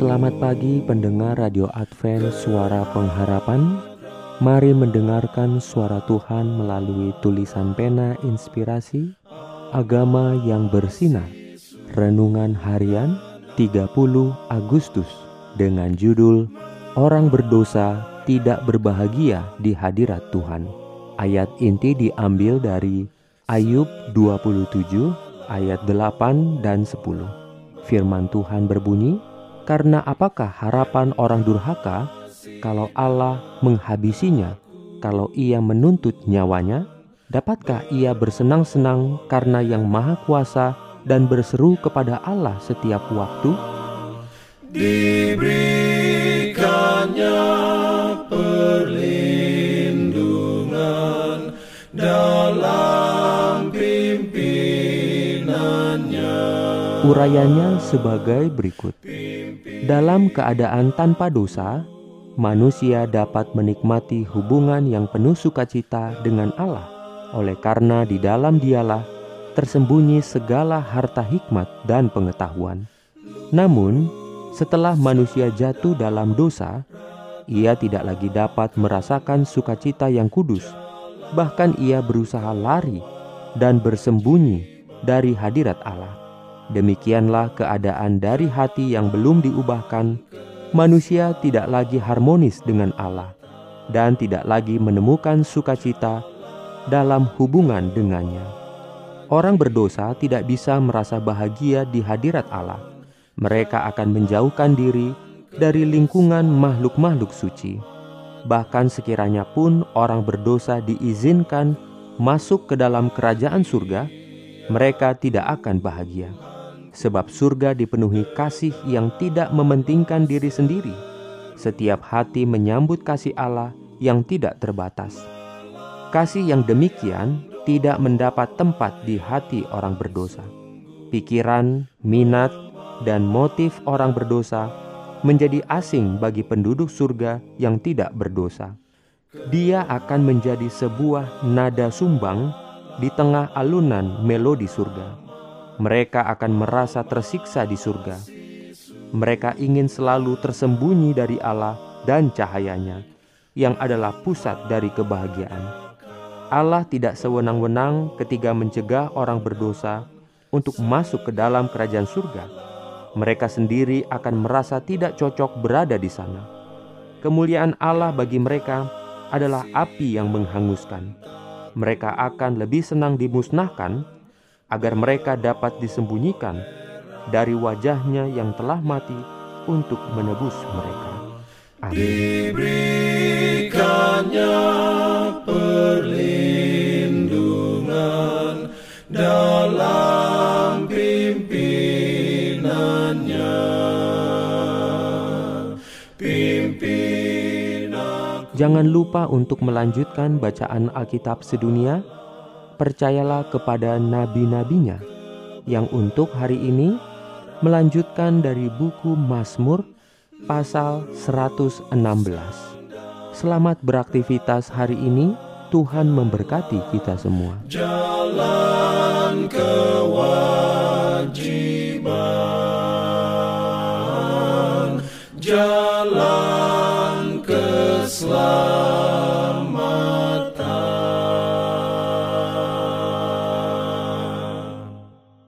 Selamat pagi pendengar Radio Advent Suara Pengharapan. Mari mendengarkan suara Tuhan melalui tulisan pena inspirasi Agama yang bersinar. Renungan harian 30 Agustus Dengan judul Orang berdosa tidak berbahagia di hadirat Tuhan. Ayat inti diambil dari Ayub 27 ayat 8 dan 10 Firman Tuhan berbunyi, karena apakah harapan orang durhaka kalau Allah menghabisinya, kalau ia menuntut nyawanya? Dapatkah ia bersenang-senang karena yang Maha Kuasa dan berseru kepada Allah setiap waktu? Diberikannya perlindungan dalam pimpinannya. Urayanya sebagai berikut. Dalam keadaan tanpa dosa, manusia dapat menikmati hubungan yang penuh sukacita dengan Allah, oleh karena di dalam Dialah tersembunyi segala harta hikmat dan pengetahuan. Namun, setelah manusia jatuh dalam dosa, ia tidak lagi dapat merasakan sukacita yang kudus, bahkan ia berusaha lari dan bersembunyi dari hadirat Allah. Demikianlah keadaan dari hati yang belum diubahkan. Manusia tidak lagi harmonis dengan Allah dan tidak lagi menemukan sukacita dalam hubungan dengannya. Orang berdosa tidak bisa merasa bahagia di hadirat Allah. Mereka akan menjauhkan diri dari lingkungan makhluk-makhluk suci. Bahkan sekiranya pun orang berdosa diizinkan masuk ke dalam kerajaan surga, mereka tidak akan bahagia sebab surga dipenuhi kasih yang tidak mementingkan diri sendiri. Setiap hati menyambut kasih Allah yang tidak terbatas. Kasih yang demikian tidak mendapat tempat di hati orang berdosa. Pikiran, minat, dan motif orang berdosa menjadi asing bagi penduduk surga yang tidak berdosa. Dia akan menjadi sebuah nada sumbang di tengah alunan melodi surga mereka akan merasa tersiksa di surga. Mereka ingin selalu tersembunyi dari Allah dan cahayanya, yang adalah pusat dari kebahagiaan. Allah tidak sewenang-wenang ketika mencegah orang berdosa untuk masuk ke dalam kerajaan surga. Mereka sendiri akan merasa tidak cocok berada di sana. Kemuliaan Allah bagi mereka adalah api yang menghanguskan. Mereka akan lebih senang dimusnahkan agar mereka dapat disembunyikan dari wajahnya yang telah mati untuk menebus mereka. Amin. Diberikannya perlindungan dalam pimpinannya. Pimpin Jangan lupa untuk melanjutkan bacaan Alkitab sedunia percayalah kepada nabi-nabinya yang untuk hari ini melanjutkan dari buku Mazmur pasal 116. Selamat beraktivitas hari ini. Tuhan memberkati kita semua. Jalan kewajiban, jalan keselamatan.